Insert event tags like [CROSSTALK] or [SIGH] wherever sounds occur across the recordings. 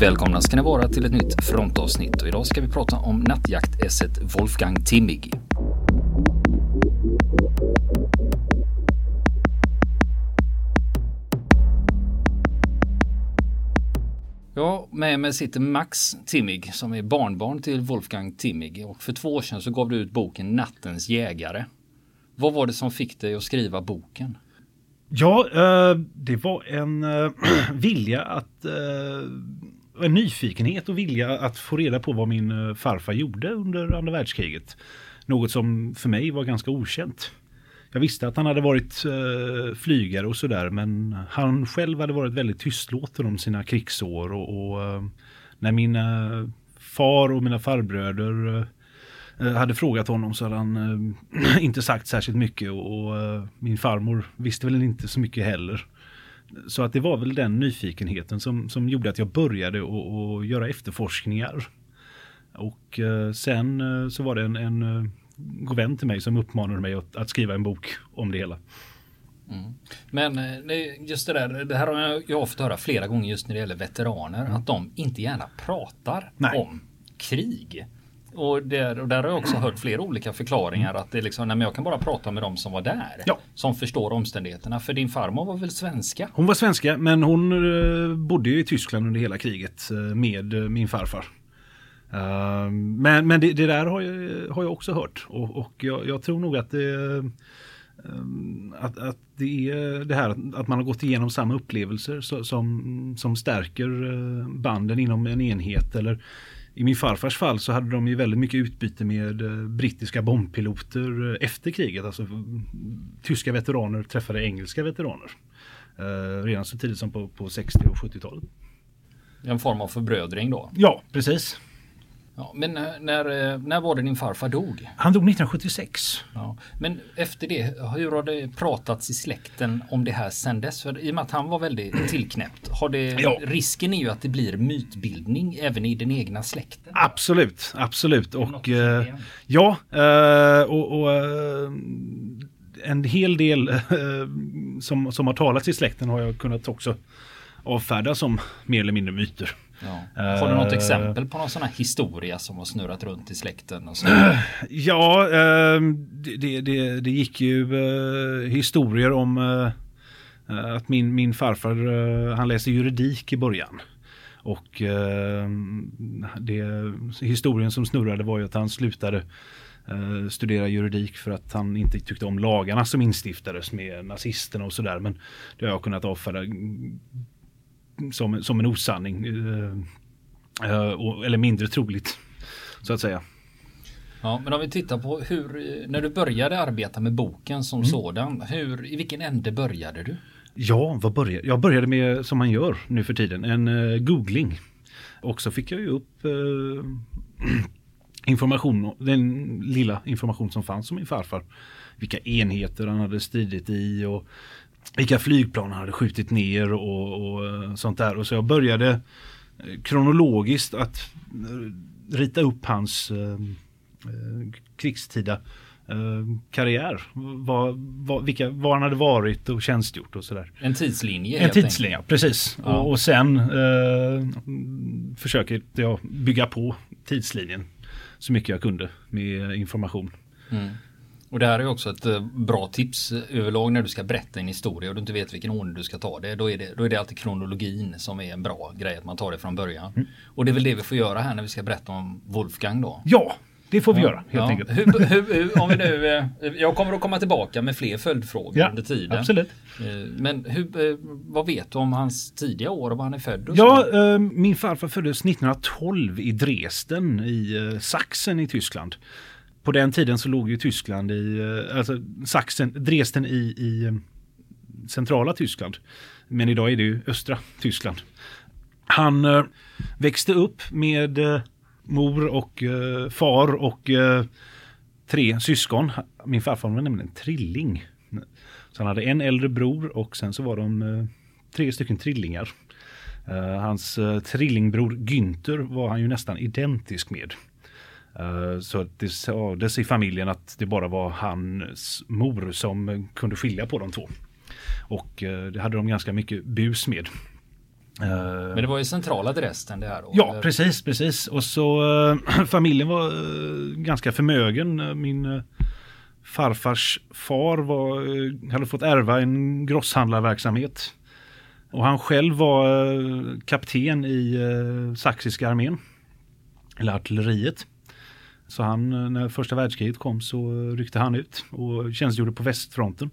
Välkomna ska ni vara till ett nytt frontavsnitt och idag ska vi prata om nattjaktässet Wolfgang Timmig. Ja, med mig sitter Max Timmig som är barnbarn till Wolfgang Timmig och för två år sedan så gav du ut boken Nattens jägare. Vad var det som fick dig att skriva boken? Ja, eh, det var en eh, [CLEARS THROAT] vilja att eh, en nyfikenhet och vilja att få reda på vad min eh, farfar gjorde under andra världskriget. Något som för mig var ganska okänt. Jag visste att han hade varit eh, flygare och sådär men han själv hade varit väldigt tystlåten om sina krigsår och, och eh, när mina far och mina farbröder hade frågat honom så hade han äh, [CLEARS THROAT] inte sagt särskilt mycket och, och äh, min farmor visste väl inte så mycket heller. Så att det var väl den nyfikenheten som, som gjorde att jag började att göra efterforskningar. Och äh, sen så var det en, en god vän till mig som uppmanade mig att, att skriva en bok om det hela. Mm. Men just det där, det här har jag, fått höra flera gånger just när det gäller veteraner, mm. att de inte gärna pratar Nej. om krig. Och där, och där har jag också hört flera olika förklaringar att det är liksom, nej men jag kan bara prata med dem som var där. Ja. Som förstår omständigheterna. För din farmor var väl svenska? Hon var svenska men hon uh, bodde i Tyskland under hela kriget uh, med uh, min farfar. men men det, det, där har jag, har jag också hört och, och jag, jag tror nog att det att, att det är det här att man har gått igenom samma upplevelser som, som stärker banden inom en enhet eller i min farfars fall så hade de ju väldigt mycket utbyte med eh, brittiska bombpiloter eh, efter kriget. Alltså tyska veteraner träffade engelska veteraner. Eh, redan så tidigt som på, på 60 och 70-talet. En form av förbrödring då? Ja, precis. Ja, men eh, när, eh, när var det din farfar dog? Han dog 1976. Ja, men efter det, hur har det pratats i släkten om det här sen dess? För I och med att han var väldigt [CLEARS THROAT] tillknäppt, har det, ja. risken är ju att det blir mytbildning även i den egna släkten. Absolut, absolut. Och eh, ja, eh, och, och eh, en hel del eh, som, som har talats i släkten har jag kunnat också avfärda som mer eller mindre myter. Ja. Har du något uh, exempel på någon sån här historia som har snurrat runt i släkten? Och så? [CLEARS THROAT] ja, uh, det, det, det, gick ju uh, historier om eh, att min, min farfar han läste juridik i början. Och det, historien som snurrade var ju att han slutade studera juridik för att han inte tyckte om lagarna som instiftades med nazisterna och sådär. Men det har jag kunnat avfärda som, som en osanning. Eh, eh, eller mindre troligt, så att säga. Ja, men om vi tittar på hur, när du började arbeta med boken som mm. sådan, hur, i vilken ände började du? Ja, vad började? jag började med, som man gör nu för tiden, en uh, googling. Och så fick jag ju upp uh, [CLEARS THROAT] information, den lilla information som fanns om min farfar. Vilka enheter han hade stridit i och vilka flygplan han hade skjutit ner och, och eh, sånt där. Och så jag började eh, kronologiskt att eh, rita upp hans eh, krigstida eh, karriär. Var, var, vilka, var han hade varit och tjänstgjort och sådär. En tidslinje? En tidslinje, enkelt. precis. Ja. Och, och, sen eh, försöker jag bygga på tidslinjen så mycket jag kunde med information. Mm. Och det här är också ett eh, bra tips överlag när du ska berätta en historia och du inte vet vilken ordning du ska ta det. Då är det, då är det alltid kronologin som är en bra grej att man tar det från början. Mm. Och det är väl det vi får göra här när vi ska berätta om Wolfgang då? Ja, det får vi ja, göra helt ja. enkelt. Hur, hur, om vi nu, eh, jag kommer att komma tillbaka med fler följdfrågor ja, under tiden. Absolut. Eh, men hur, vad vet du om hans tidiga år och var han är född? Ja, så? min farfar föddes 1912 i Dresden i Sachsen i Tyskland på den tiden så låg ju Tyskland i, eh, alltså Sachsen, Dresden i, i eh, centrala Tyskland. Men idag är det ju östra Tyskland. Han eh, växte upp med eh, mor och eh, far och eh, tre syskon. Min farfar var nämligen trilling. Så han hade en äldre bror och sen så var de eh, tre stycken trillingar. hans trillingbror Günther var han ju nästan identisk med. Eh, så det sades i familjen att det bara var hans mor som kunde skilja på de två. Och eh, det hade de ganska mycket bus med. Men det var ju centrala Dresden det här då? Ja, eller? precis, precis. Och så [CLEARS THROAT] familjen var ganska förmögen. Min farfars far var, hade fått ärva en grosshandlarverksamhet. Och han själv var kapten i saxiska armén. Eller artilleriet. Så han, när första världskriget kom så ryckte han ut och tjänstgjorde på västfronten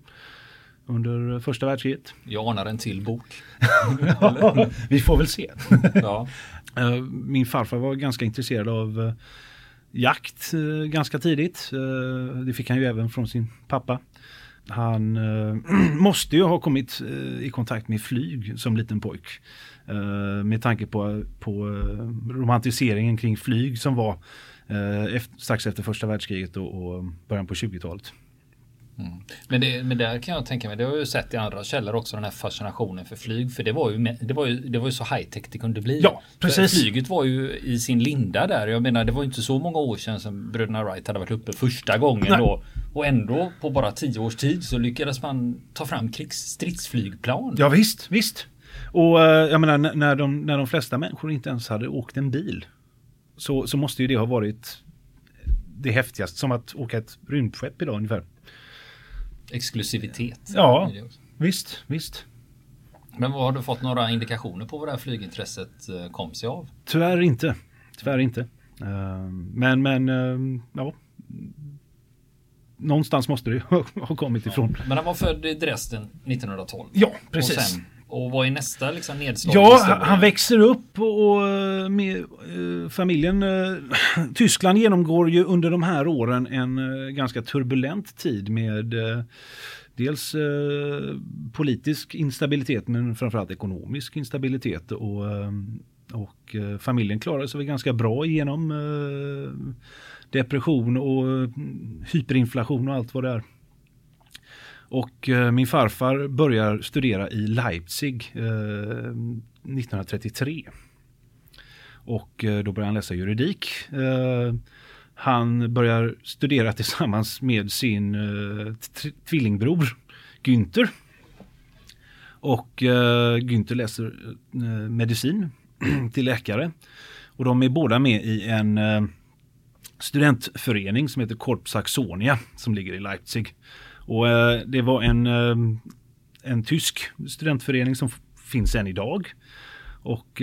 under första världskriget. Jag anar en till bok. [LAUGHS] ja, vi får väl se. ja. [LAUGHS] Eh, min farfar var ganska intresserad av eh, jakt eh, ganska tidigt. Det fick han ju även från sin pappa. Han [CLEARS THROAT] måste ju ha kommit i kontakt med flyg som liten pojk. Med tanke på, på romantiseringen kring flyg som var efter, strax efter första världskriget och, och början på 20-talet. Mm. Men, det, men där kan jag tänka mig, det har jag ju sett i andra källor också, den här fascinationen för flyg. För det var ju, det var ju, det var ju så high tech det kunde bli. Ja, precis. För flyget var ju i sin linda där. Jag menar, det var ju inte så många år sedan som bröderna Wright hade varit uppe första gången Nej. då. Och ändå på bara tio års tid så lyckades man ta fram krigsstridsflygplan. Ja visst, visst. Och eh, jag menar när de, när de flesta människor inte ens hade åkt en bil. Så, så måste ju det ha varit det häftigaste som att åka ett rymdskepp idag ungefär exklusivitet. Ja, visst, visst. Men vad har du fått några indikationer på vad det här flygintresset eh, kom sig av? Tyvärr inte. Tyvärr inte. Eh, men, men, eh, ja. Någonstans måste det [LAUGHS] ha kommit ifrån. Ja, men han var född i Dresden 1912. Ja, precis. Och, sen, och vad är nästa liksom nedslag? Ja, han växer upp och med familjen. [CLEARS THROAT] Tyskland genomgår ju under de här åren en ganska turbulent tid med dels eh, politisk instabilitet men framförallt ekonomisk instabilitet. Och, eh, och eh, familjen klarade sig väl ganska bra genom eh, depression och hyperinflation och allt vad det är. Och eh, min farfar börjar studera i Leipzig eh, 1933. Och eh, då börjar han läsa juridik. Han börjar studera tillsammans med sin tvillingbror Günther. Och Günther läser medicin [CLEARS THROAT] till läkare. Och de är båda med i en studentförening som heter Corp Saxonia som ligger i Leipzig. Och det var en, en tysk studentförening som finns än idag. Och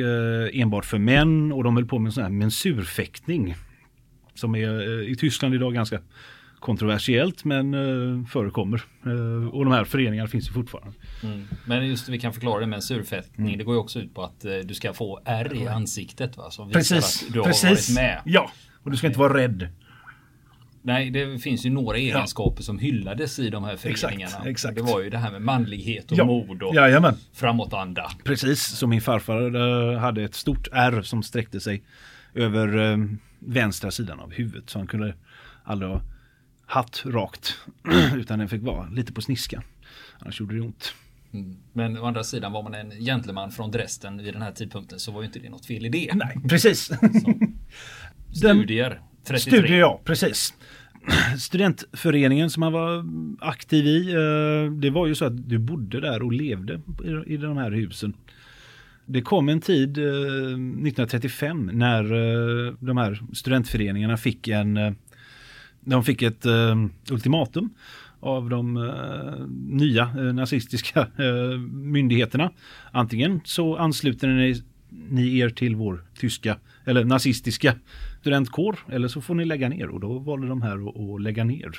enbart för män och de höll på med sån här mensurfäktning som är eh, i Tyskland idag ganska kontroversiellt men uh, förekommer. Uh, och de här föreningarna finns ju fortfarande. Mm. Men just vi kan förklara det med en surfettning. Mm. Det går ju också ut på att uh, du ska få R i ansiktet. Va? Som precis, att du har precis. varit med. Ja, och du ska inte vara rädd. Nej, det finns ju några egenskaper ja. som hyllades i de här föreningarna. Exakt, exakt. Det var ju det här med manlighet och ja. mod och Jajamän. framåtanda. Precis, som min farfar hade ett stort R som sträckte sig över vänstra sidan av huvudet. Så han kunde aldrig ha hatt rakt. [CLEARS THROAT] utan den fick vara lite på sniskan. Annars gjorde det ont. Mm. Men å andra sidan var man en gentleman från Dresden vid den här tidpunkten så var ju inte det något fel i det. Nej, precis. [LAUGHS] Studier 33. Studier, ja, precis. Studentföreningen som han var aktiv i, eh, det var ju så att du bodde där och levde i de här husen. Det kom en tid, eh, 1935, när eh, de här studentföreningarna fick en de fick ett ultimatum av de nya nazistiska myndigheterna. Antingen så ansluter ni, ni er till vår tyska eller nazistiska studentkår eller så får ni lägga ner och då valde de här att lägga ner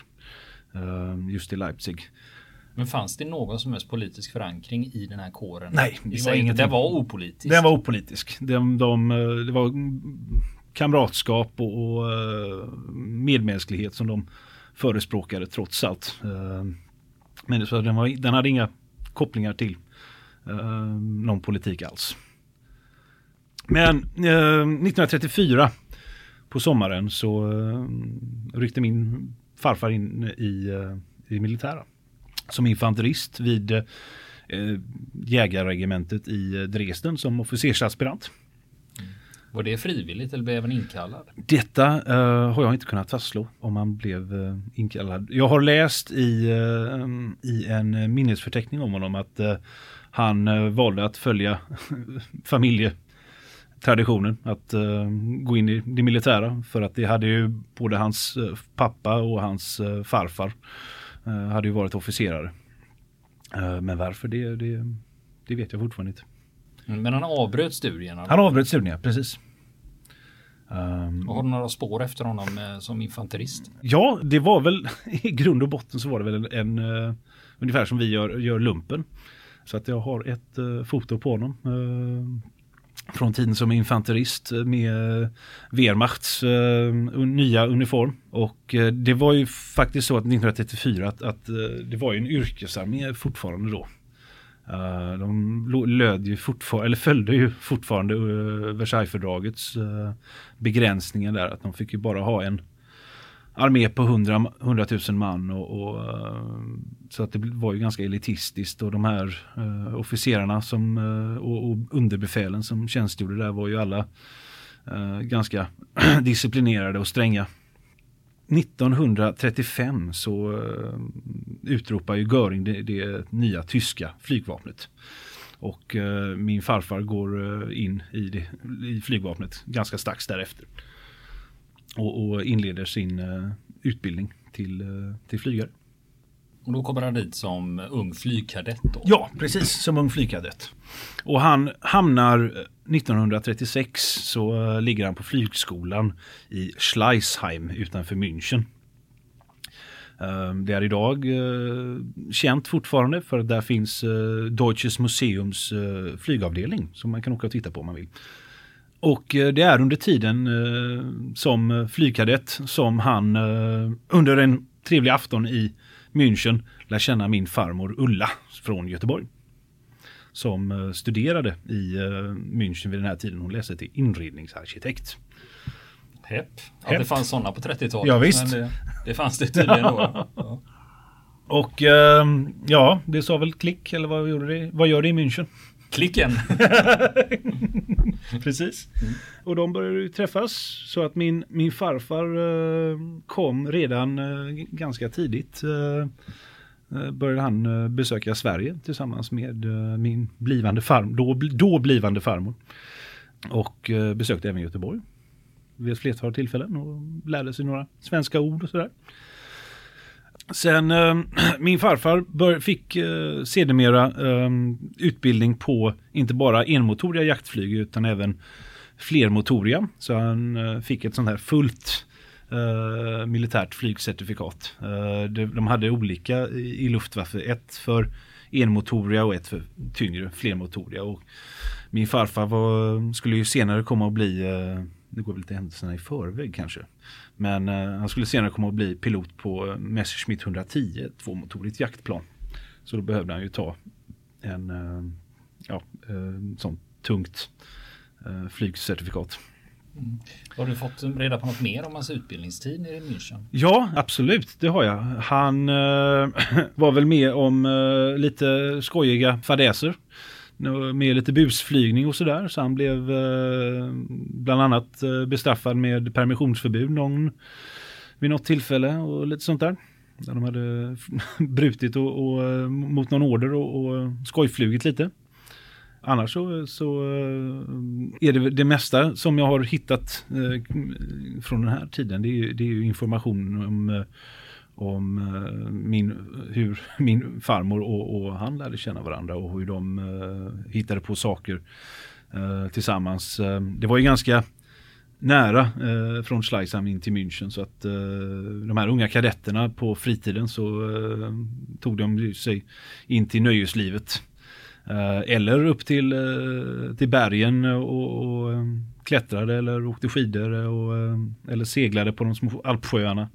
just i Leipzig. Men fanns det någon som helst politisk förankring i den här kåren? Nej, det var, inget, det var opolitisk. Den var opolitisk. De, de, det var kamratskap och, och eh, medmänsklighet som de förespråkade trots allt. Eh, men så den, var, den hade inga kopplingar till någon politik alls. Men uh, 1934 på sommaren så uh, ryckte min farfar in i, i militära som infanterist vid eh, jägarregementet i Dresden som officersaspirant. Var det frivilligt eller blev han inkallad? Detta uh, har jag inte kunnat fastslå om han blev uh, inkallad. Jag har läst i, uh, i en minnesförteckning om honom att han valde att följa [LAUGHS] familjetraditionen att uh, gå in i det militära för att det hade ju både hans uh, pappa och hans farfar hade ju varit officerare. men varför det, det, det vet jag fortfarande inte. Men han avbröt studierna? Han avbröt studierna, precis. Um, har du några spår efter honom som infanterist? Ja, det var väl [LAUGHS] i grund och botten så var det väl en, en uh, ungefär som vi gör, gör lumpen. Så att jag har ett uh, foto på honom. Från tiden som infanterist med eh, Wehrmachts eh, nya uniform. Och eh, det var ju faktiskt så att 1934 att, att det var ju en yrkesarmé fortfarande då. Uh, de löd ju fortfarande, eller följde ju fortfarande uh, Versaillesfördragets uh, begränsningar där. Att de fick ju bara ha en armé på 100, 100 000 man. Och, och eh, så att det var ju ganska elitistiskt och de här eh, officerarna som, eh, och, och underbefälen som tjänstgjorde där var ju alla ganska [CLEARS THROAT] disciplinerade och stränga. 1935 så uh, utropar ju Göring det, det, nya tyska flygvapnet. Och uh, min farfar går uh, in i, det, i, flygvapnet ganska strax därefter. Och, och inleder sin utbildning till, till flygare. Och då kommer han dit som ung flygkadett? Då. Ja, precis som ung flygkadett. Och han hamnar 1936 så eh, ligger han på flygskolan i Schleisheim utanför München. Det är idag eh, känt fortfarande för där finns eh, Deutsches Museums flygavdelning som man kan åka och titta på om man vill. Och det är under tiden som flygkadett som han under en trevlig afton i München lär känna min farmor Ulla från Göteborg. Som eh, studerade i eh, München vid den här tiden. Hon läste till inredningsarkitekt. Hepp. Ja, Hepp. det fanns sådana på 30-talet. Ja, visst. Det, det, fanns det tydligen då. Ja. Och äh, ja, det sa väl klick eller vad gjorde det? Vad gör det i München? Klicken. [LAUGHS] Precis. Mm. Och de började träffas så att min, min farfar eh, kom redan eh, ganska tidigt. Eh, eh började han eh, besöka Sverige tillsammans med eh, min blivande farm, då, då blivande farmor. Och besökte även Göteborg vid ett flertal tillfällen och lärde sig några svenska ord och sådär. Sen äh, [CLEARS THROAT] min farfar bör, fick äh, sedermera äh, utbildning på inte bara enmotoriga jaktflyg utan även flermotoriga. Så han äh, fick ett sånt här fullt äh, militärt flygcertifikat. Äh, de, de, hade olika i, i Luftwaffe. Ett för enmotoriga och ett för tyngre flermotoriga. Och min farfar var, skulle ju senare komma att bli, det går väl lite händelserna i förväg kanske. Men eh, han skulle senare komma att bli pilot på eh, Messerschmitt 110, ett tvåmotorigt jaktplan. Så då behövde han ju ta en eh, ja, eh, sånt tungt eh, flygcertifikat. Mm. Har du fått reda på något mer om hans utbildningstid nere i München? Ja, absolut. Det har jag. Han eh, [CLEARS THROAT] var väl med om eh, lite skojiga fadäser med lite busflygning och sådär. Så han blev eh, bland annat eh, bestraffad med permissionsförbud någon, vid något tillfälle och lite sånt där. Där de hade [LAUGHS] brutit och, och, eh, mot någon order och, och skojflugit lite. Annars så, så, är det det mesta som jag har hittat från den här tiden. Det är, det är information om om eh, min, hur [LAUGHS] min farmor och, och, han lärde känna varandra och hur de eh, hittade på saker eh, tillsammans. Eh, det var ju ganska nära eh, från Schleichheim in till München så att eh, de här unga kadetterna på fritiden så tog de sig in till nöjeslivet. eller upp till, till bergen och, och klättrade eller åkte skidor och, eller seglade på de små alpsjöarna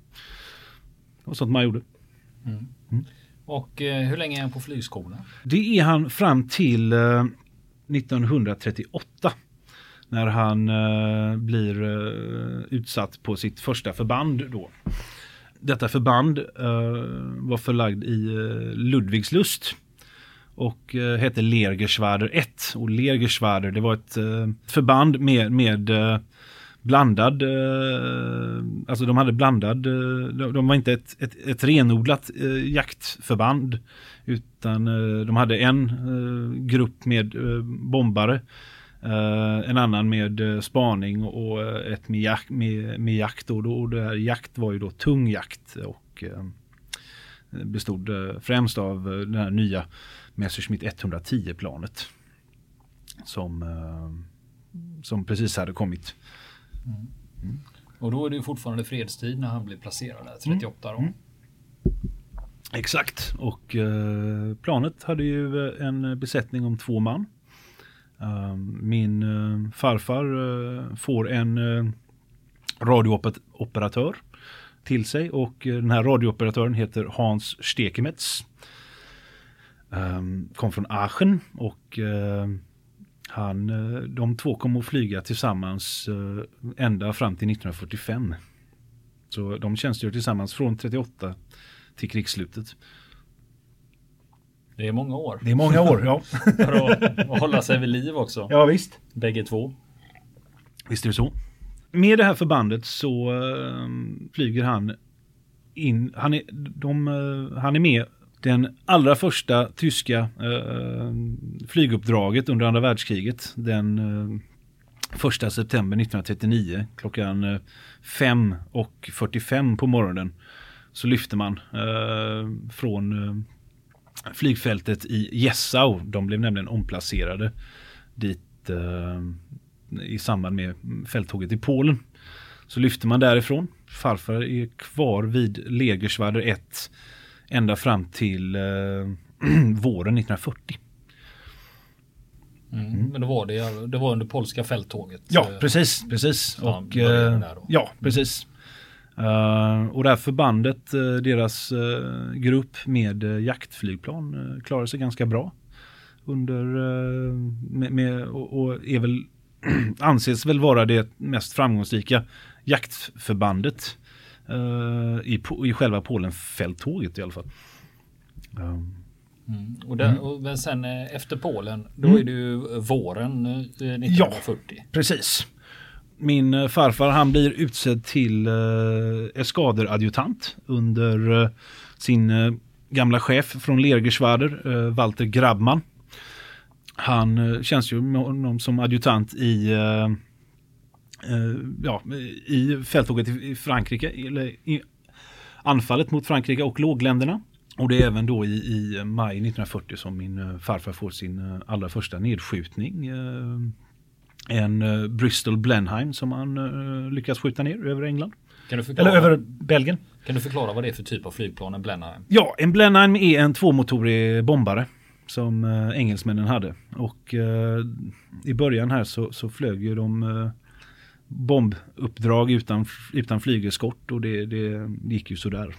och sånt man gjorde. Mm. Mm. Och eh, hur länge är han på flygskolan? Det är han fram till eh, 1938. När han eh, blir eh, utsatt på sitt första förband då. Detta förband eh, var förlagd i eh, Ludvigslust och hette Lergerschwader 1. Och Lergerschwader det var ett förband med, med blandad, eh, alltså de hade blandad, eh, de, de var inte ett, ett, ett renodlat eh, jaktförband utan eh, de hade en eh, grupp med eh, bombare, eh, en annan med eh, spaning och eh, ett med, jak med, med jakt. Och, då, och det här jakt var ju då tung jakt och bestod främst av det här nya Messerschmitt 110-planet. Som, som precis hade kommit. Mm. Mm. Och då är det fortfarande fredstid när han blir placerad där, 38 då. Mm. Exakt, och eh, planet hade ju eh, en besättning om två man. Uh, min uh, farfar uh, får en radiooperatör till sig och den här radiooperatören heter Hans Stekemetz. Um, kom från Aachen och han, de två kom att flyga tillsammans ända fram till 1945. Så de tjänstgör tillsammans från 38 till krigsslutet. Det är många år. Det är många år, ja. [LAUGHS] För att hålla sig vid liv också. Ja, visst. Bägge två. Visst är det så. Med det här förbandet så uh, flyger han in. Han är, de, han är med den allra första tyska eh, flyguppdraget under andra världskriget. Den eh, 1 september 1939 klockan eh, 5.45 på morgonen så lyfte man eh, från eh, flygfältet i Jessau. De blev nämligen omplacerade dit eh, i samband med fälttåget i Polen. Så lyfte man därifrån. Farfar är kvar vid Legerswader 1 ända fram till eh, [CLEARS THROAT] våren 1940. Mm, mm. Men då var det, det var under polska fälttåget. Ja, precis. precis. Och, eh, ja, precis. Uh, och det här förbandet, uh, deras uh, grupp med jaktflygplan klarade sig ganska bra. Under, med, med, och, och är väl, [CLEARS THROAT] anses väl vara det mest framgångsrika jaktförbandet i, i själva Polenfälttåget i alla fall. Um. Mm. Och, där, mm. och sen efter Polen, då mm. är det ju våren 1940. Ja, precis min eh, farfar han blir utsedd till eh, eskaderadjutant under eh, sin eh, gamla chef från Lergeschwader, eh, Walter Grabman. Han eh, tjänstgör med honom som adjutant i, eh, eh, ja, i fälttåget i Frankrike, eller i anfallet mot Frankrike och lågländerna. Och det är även då i, i maj 1940 som min farfar får sin allra första nedskjutning en Bristol Blenheim som han lyckas skjuta ner över England. Eller över Belgien. Kan du förklara vad det är för typ av flygplan, en Blenheim? Ja, en Blenheim är en tvåmotorig bombare som engelsmännen hade. Och i början här så, så flög ju de bombuppdrag utan, utan flygeskort och det, det, gick ju sådär.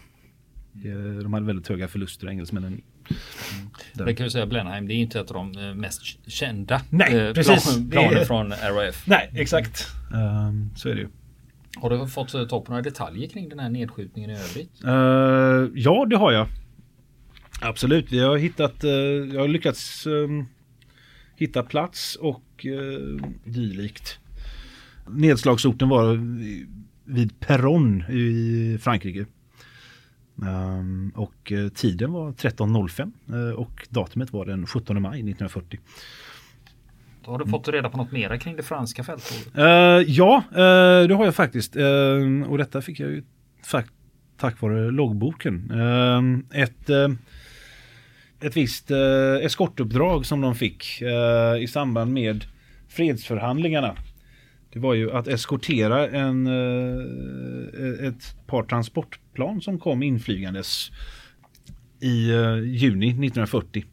De hade väldigt höga förluster, engelsmännen Mm. Det kan ju säga Blenheim, det är inte ett av de eh, mest kända Nej, eh, precis. Plan, planer från RAF. Nej, exakt. Um, så är det ju. Har du fått eh, ta på några detaljer kring den här nedskjutningen i övrigt? Uh, ja, det har jag. Absolut, vi har hittat, uh, jag har lyckats um, hitta plats och uh, dylikt. Nedslagsorten var vid Perron i Frankrike. Um, och uh, tiden var 13.05 uh, och datumet var den 17 maj 1940. Har du fått reda på något mera kring det franska fälttåget? Uh, ja, det har jag faktiskt. Ehm, och detta fick jag ju tack vare loggboken. Ehm, ett, ett visst eskortuppdrag som de fick i samband med fredsförhandlingarna det var ju att eskortera en, eh, ett par transportplan som kom inflygandes i eh, juni 1940.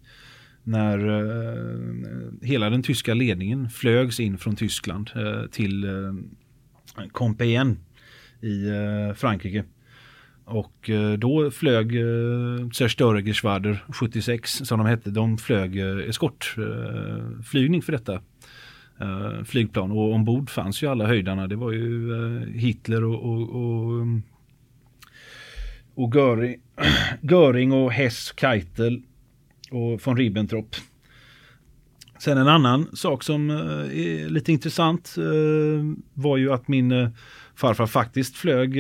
När eh, hela den tyska ledningen flögs in från Tyskland till Compiègne i Frankrike. Och då flög Zerstöregeschwader 76 som de hette. De flög eskortflygning för detta Eh, flygplan. Och ombord fanns ju alla höjdarna. Det var ju eh, Hitler och, och, och, mm, och Göring, [CLEARS THROAT] Göring och Hess, Keitel och von Ribbentrop. Sen en annan sak som eh, är lite intressant var ju att min farfar faktiskt flög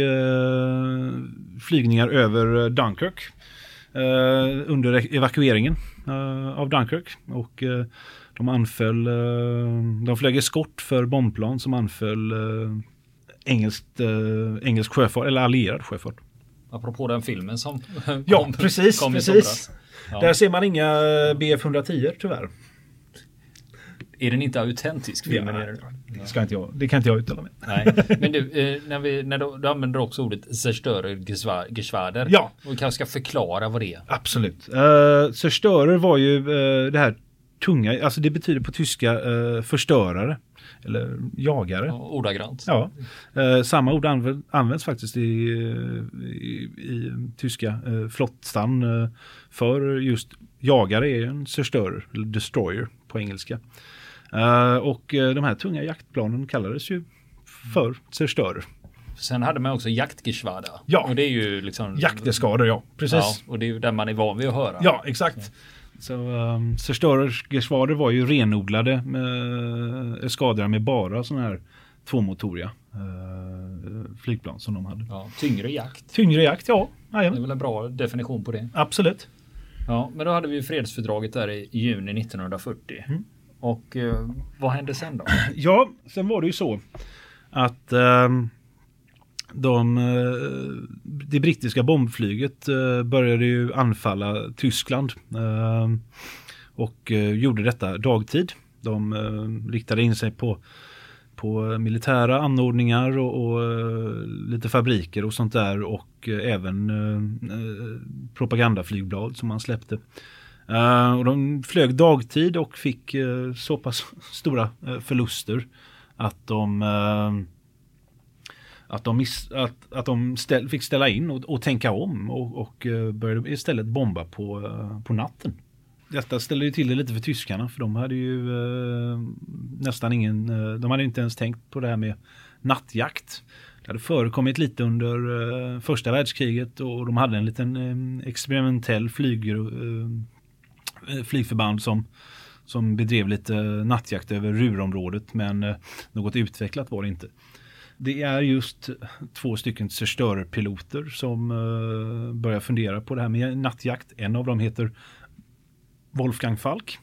flygningar över Dunkirk under e-, evakueringen av Dunkirk. Och de anföll, de flög eskort för bombplan som anföll engelskt, engelsk sjöfart, eller allierad sjöfart. Apropå den filmen som [LAUGHS] Ja, kom, precis. Kom precis. Ja. Där ser man inga BF 110 tyvärr. Är den inte autentisk? Filmen ja, det, ska inte jag, det kan inte jag uttala mig. Nej. Men du, eh, när, vi, när du, du använder också ordet Zerstörer Ja. Och vi kanske ska förklara vad det är. Absolut. Uh, Zerstörer var ju uh, det här tunga, alltså det betyder på tyska uh, förstörare. Eller jagare. Ja, ordagrant. Ja. Eh, samma ord anv används faktiskt i, i, i tyska eh, flottan eh, för just jagare är en zerstörer, eller destroyer på engelska. Eh, och eh, de här tunga jaktplanen kallades ju för zerstörer. Sen hade man också jaktgeschwader. Ja, och det är ju liksom... Jakteskador, ja. Precis. Ja, och det är ju där man är van vid att höra. Ja, exakt. Så um, Zerstörergeschwader var ju renodlade med skador med bara sådana här tvåmotoriga uh, flygplan som de hade. Ja, tyngre jakt. Tyngre jakt, ja. Jajamän. Det är väl en bra definition på det. Absolut. Ja, men då hade vi fredsfördraget där i juni 1940. Mm. Och uh, vad hände sen då? [CLEARS THROAT] Ja, sen var det ju så att um, de, eh, det brittiska bombflyget eh, började ju anfalla Tyskland eh, och gjorde detta dagtid. De riktade in sig på, på militära anordningar och, och lite fabriker och sånt där och även propagandaflygblad som man släppte. och de flög dagtid och fick så pass [LAUGHS] stora förluster att de att de, miss, att, att de ställ, fick ställa in och, och tänka om och, och eh, började istället bomba på, eh, på natten. Detta ställde ju till det lite för tyskarna för de hade ju eh, nästan ingen, eh, de hade inte ens tänkt på det här med nattjakt. Det hade förekommit lite under första världskriget och de hade en liten experimentell flyg, flygförband som som bedrev lite nattjakt över Rurområdet men något utvecklat var det inte. Det är just två stycken zerstörerpiloter som uh, börjar fundera på det här med nattjakt. En av dem heter Wolfgang Falk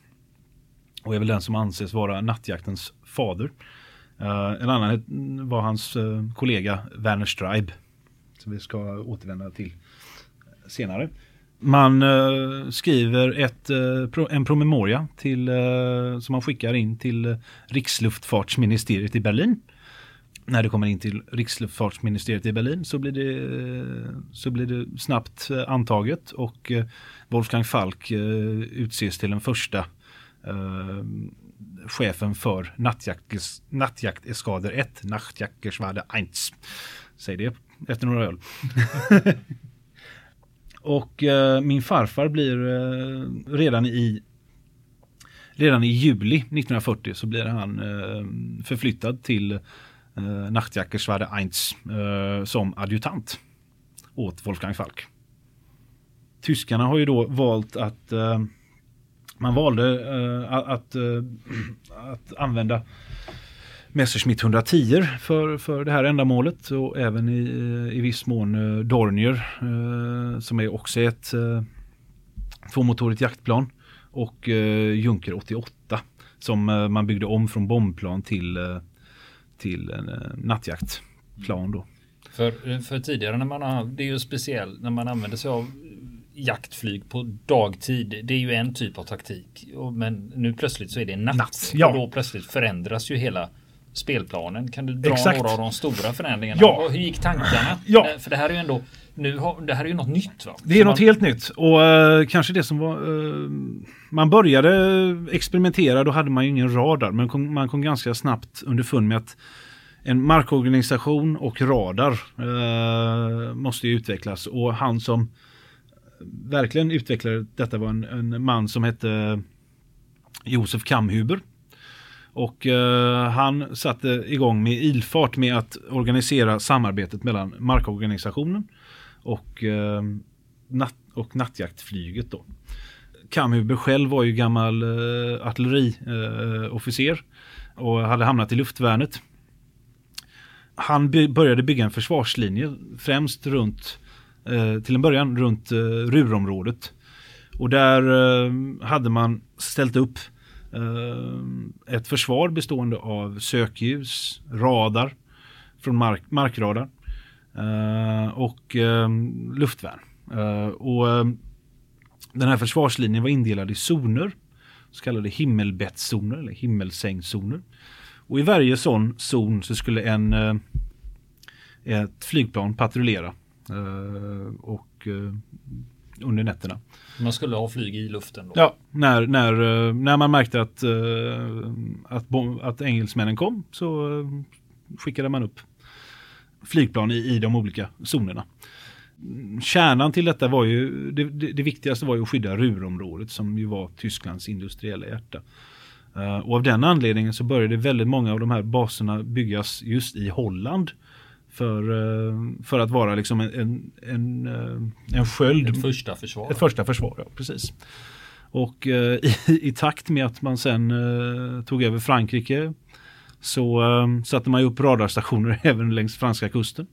och är väl den som anses vara nattjaktens fader. Uh, en annan var hans uh, kollega Werner Streib som vi ska återvända till senare. Man uh, skriver ett, uh, en promemoria till, uh, som man skickar in till Riksluftfartsministeriet i Berlin när det kommer in till Riksluftfartsministeriet i Berlin så blir det, så blir det snabbt eh, antaget och eh, Wolfgang Falk eh, utses till den första eh, chefen för nattjakteskader 1, Nachtjackerschwade 1. Säg det efter några öl. [LAUGHS] och eh, min farfar blir eh, redan i Redan i juli 1940 så blir han förflyttad till eh, Nachtjackerschwade 1 eh, som adjutant åt Wolfgang Falk. Tyskarna har ju då valt att eh, man valde eh, att, eh, [CLEARS THROAT] att använda Messerschmitt 110 för, för det här ändamålet och även i, eh, i viss mån eh, Dornier eh, som är också ett eh, tvåmotorigt jaktplan och eh, Junker 88 som eh, man byggde om från bombplan till eh, till en eh, nattjaktplan då. För, för tidigare när man har, det är ju speciellt när man använder sig av jaktflyg på dagtid. Det är ju en typ av taktik. Men nu plötsligt så är det natt. natt ja. Och då plötsligt förändras ju hela spelplanen. Kan du dra Exakt. några av de stora förändringarna? Ja. Hur gick tankarna? Ja. För det här är ju ändå nu har, det här är ju något nytt va? Det är så något man... helt nytt och uh, kanske det som var uh, Man började experimentera då hade man ju ingen radar men kom, man kom ganska snabbt underfund med att en markorganisation och radar uh, måste ju utvecklas och han som verkligen utvecklade detta var en, en man som hette Josef Kamhuber. Och uh, han satte igång med ilfart med att organisera samarbetet mellan markorganisationen och, eh, natt, och nattjaktflyget. Då. Kamhuber själv var ju gammal eh, artilleriofficer eh, och hade hamnat i luftvärnet. Han by började bygga en försvarslinje främst runt, eh, till en början runt eh, Rurområdet. Och där eh, hade man ställt upp eh, ett försvar bestående av sökljus, radar från mark markradar eh, och luftvärn. och den här försvarslinjen var indelad i zoner, så kallade himmelbettzoner eller himmelsängzoner. Och i varje sån zon så skulle en ett flygplan patrullera och under nätterna. Man skulle ha flyg i luften? Då. Ja, när, när, eh, när man märkte att, eh, att, att engelsmännen kom så eh, skickade man upp flygplan i, i de olika zonerna. Kärnan till detta var ju, det, det, det viktigaste var ju att skydda Rurområdet som ju var Tysklands industriella hjärta. och av den anledningen så började väldigt många av de här baserna byggas just i Holland för, eh, för att vara liksom en, en, en, eh, en sköld. Ett första försvar. Ett första försvar, ja precis. Och [LAUGHS] i, i, takt med att man sen tog över Frankrike så satte man upp radarstationer [LAUGHS] även längs franska kusten.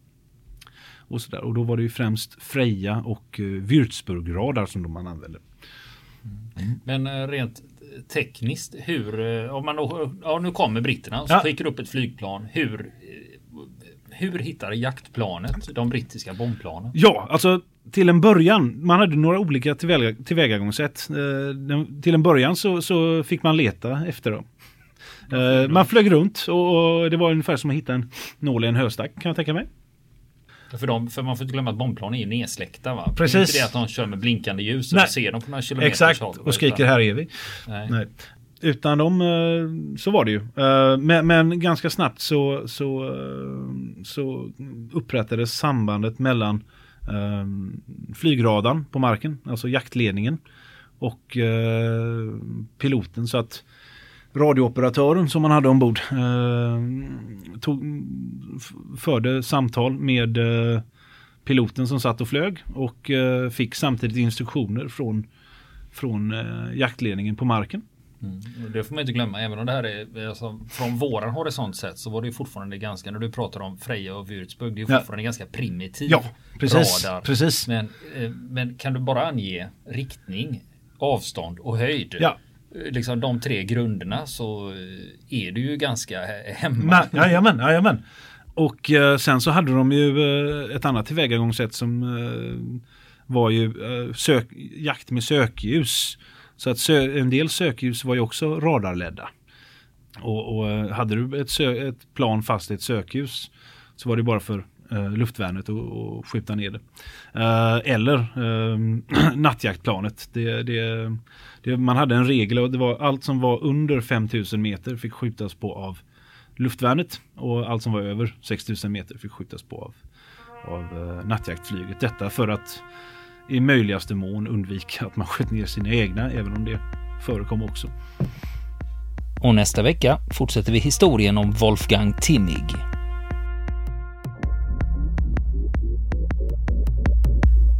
Och, så där. och då var det ju främst Freja och Würzburg-radar som man använde. Mm. Men rent tekniskt, hur, om man då, ja nu kommer britterna och ja. skickar upp ett flygplan, hur hur hittar jaktplanet de brittiska bombplanen? Ja, alltså till en början, man hade några olika tillväga, tillvägagångssätt. Eh, till en början så, så fick man leta efter dem. Eh, man flög runt och, det var ungefär som att hitta en nål i en höstack kan jag tänka mig. För, de, för man får inte glömma att bombplan är ju nedsläckta va? Precis. Det är inte det att de kör med blinkande ljus och Nej. ser dem på några kilometer Exakt, och skriker här är vi. Nej. Nej. Utan de, eh, så var det ju. Eh, men, men ganska snabbt så, så, eh, så upprättades sambandet mellan flygradarn på marken, alltså jaktledningen och piloten. Så att radiooperatören som man hade ombord tog, förde samtal med piloten som satt och flög och fick samtidigt instruktioner från, från jaktledningen på marken. Mm. Det får man inte glömma, även om det här är alltså, från våran horisont sett så var det fortfarande ganska, när du pratar om Freja och Würzburg, det är fortfarande ja. ganska primitiv ja, precis, radar. Precis. Men, eh, men kan du bara ange riktning, avstånd och höjd? Ja. Liksom de tre grunderna så eh, är du ju ganska hemma. Jajamän, jajamän. Och eh, sen så hade de ju eh, ett annat tillvägagångssätt som eh, var ju eh, sök, jakt med sökljus. Så att en del sökljus var ju också radarledda. Och, och eh, hade du ett, ett, plan fast i ett sökljus så var det bara för eh, luftvärnet och skjuta ner det. Eh, eller eh, [CLEARS THROAT] nattjaktplanet. Det, det, det, man hade en regel och det var allt som var under 5000 meter fick skjutas på av luftvärnet och allt som var över 6000 meter fick skjutas på av, av eh, nattjaktflyget. Detta för att i möjligaste mån undvika att man sköt ner sina egna, även om det förekom också. Och nästa vecka fortsätter vi historien om Wolfgang Timmig.